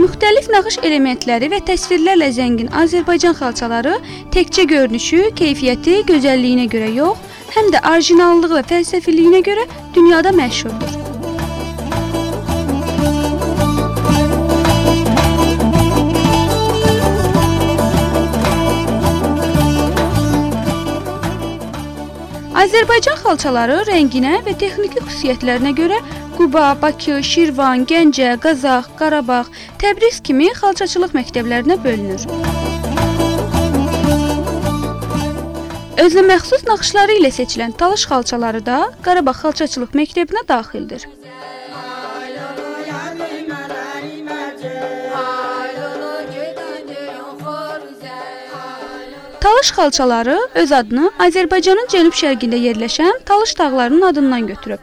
naxış elementləri və təsvirlərlə zəngin Azərbaycan xalçaları təkcə görünüşü, keyfiyyəti, gözəlliyinə görə yox, həm də orijinallığı və fəlsəfiliyinə görə dünyada məşhurdur. Azərbaycan xalçaları rənginə və texniki xüsusiyyətlərinə görə Quba, Bakı, Şirvan, Gəncə, Qazax, Qarabağ, Təbriz kimi xalçaçılıq məktəblərinə bölünür. Özünə məxsus naxışları ilə seçilən Talış xalçaları da Qarabağ xalçaçılıq məktəbinə daxildir. Talış xalçaları öz adını Azərbaycanın cənub-şərqində yerləşən Talış dağlarının adından götürüb.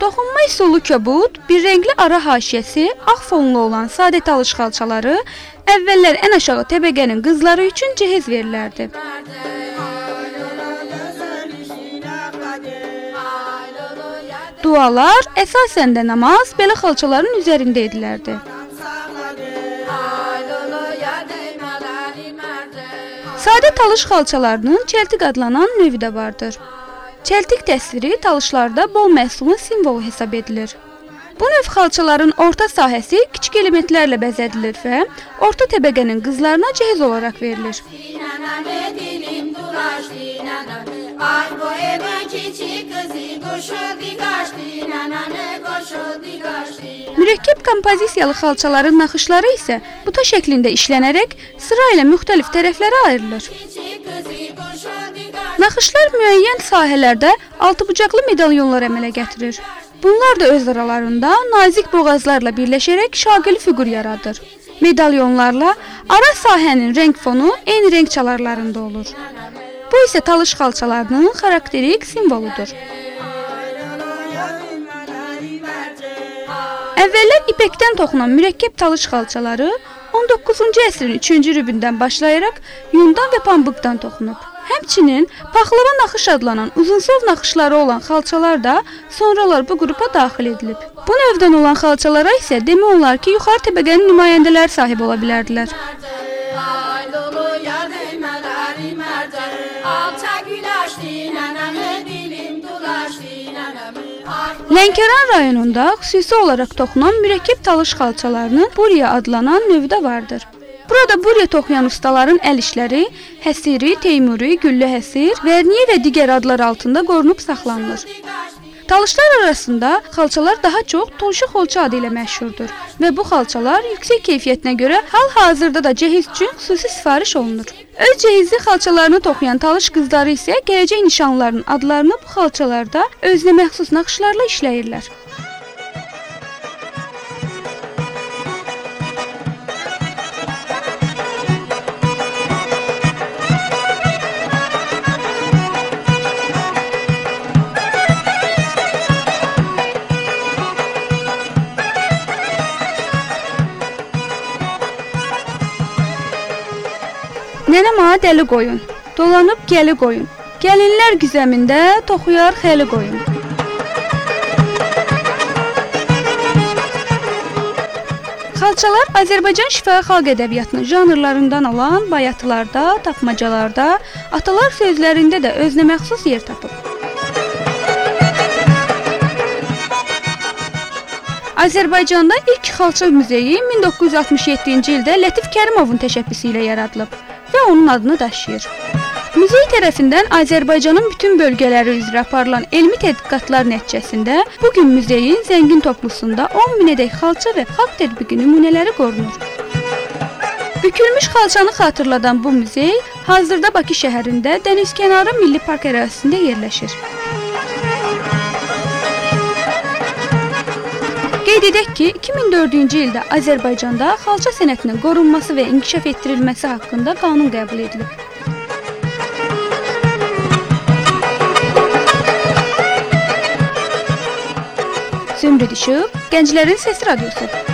Toxunma üsullu köbud, bir rəngli ara haşiyəsi, ağ fonlu olan sadə talış xalçaları əvvəllər ən aşağı təbəqənin qızları üçün cehiz verilərdi. Dualar əsasən də namaz belə xalçaların üzərində edilərdi. Sadə talış xalçalarının çəltik adlanan növü də vardır. Çəltik təsviri talışlarda bol məhsulun simvolu hesab edilir. Bu növ xalçaların orta sahəsi kiçik elementlərlə bəzədilir və orta təbəqənin qızlarına cehiz olaraq verilir. Mürəkkəb kompozisiyalı xalçaların naxışları isə buta şəklində işlənərək sıra ilə müxtəlif tərəflərə ayrılır. Naxışlar müəyyən sahələrdə altıbucaqlı medalyonlar əmələ gətirir. Bunlar da öz aralarında nazik boğazlarla birləşərək şaqili fiqur yaradır. Medalyonlarla ara sahənin rəng fonu eyni rəng çalarlarında olur. Bu isə talış xalçalarının xarakterik simvoludur. Əvvəllər ipəkdən toxunan mürəkkəb talış xalçaları 19-cu əsrin 3-cü rübündən başlayaraq yundan və pambıqdan toxunub. Həmçinin paxlava naxış adlanan uzunsov naxışları olan xalçalar da sonralar bu qrupa daxil edilib. Bu növdən olan xalçalara isə demək olar ki, yuxarı təbəqənin nümayəndələri sahib ola bilərdilər. Lənkəran rayonunda xüsusi olaraq toxunan mürəkkəb talış xalçalarının burya adlanan növü də vardır. Burada burya toxuyan ustaların əl işləri həsiri, teymuri, güllə həsir, verniyə və digər adlar altında qorunub saxlanılır. Talışlar arasında xalçalar daha çox tonşu xolça adı ilə məşhurdur və bu xalçalar yüksək keyfiyyətinə görə hal-hazırda da cehiz üçün xüsusi sifariş olunur. Öz cehizli xalçalarını toxuyan talış qızları isə gələcək nişanlıların adlarını bu xalçalarda özünə məxsus naxışlarla işləyirlər. Nənəm ağa dəli qoyun, dolanıb gəli qoyun. Gəlinlər güzəmində toxuyar xəli qoyun. Xalçalar Azərbaycan şifahi xalq ədəbiyyatının janrlarından olan bayatılarda, tapmacalarda, atalar sözlərində də özünə məxsus yer tapıb. Azərbaycanda ilk xalça muzeyi 1967-ci ildə Lətif Kərimovun təşəbbüsü ilə yaradılıb və onun adını daşıyır. Muzey tərəfindən Azərbaycanın bütün bölgələri üzrə aparılan elmi tədqiqatlar nəticəsində bu gün muzeyin zəngin toplusunda 10 minədək xalça və xalq tətbiqi nümunələri qorunur. Bükülmüş xalçanı xatırladan bu muzey hazırda Bakı şəhərində Dənizkənarı Milli Park ərazisində yerləşir. Qeyd edək ki, 2004-cü ildə Azərbaycanda xalça sənətinin qorunması və inkişaf etdirilməsi haqqında qanun qəbul edilib. Zümrüd İşıq, Gənclərin Səs Radiosu.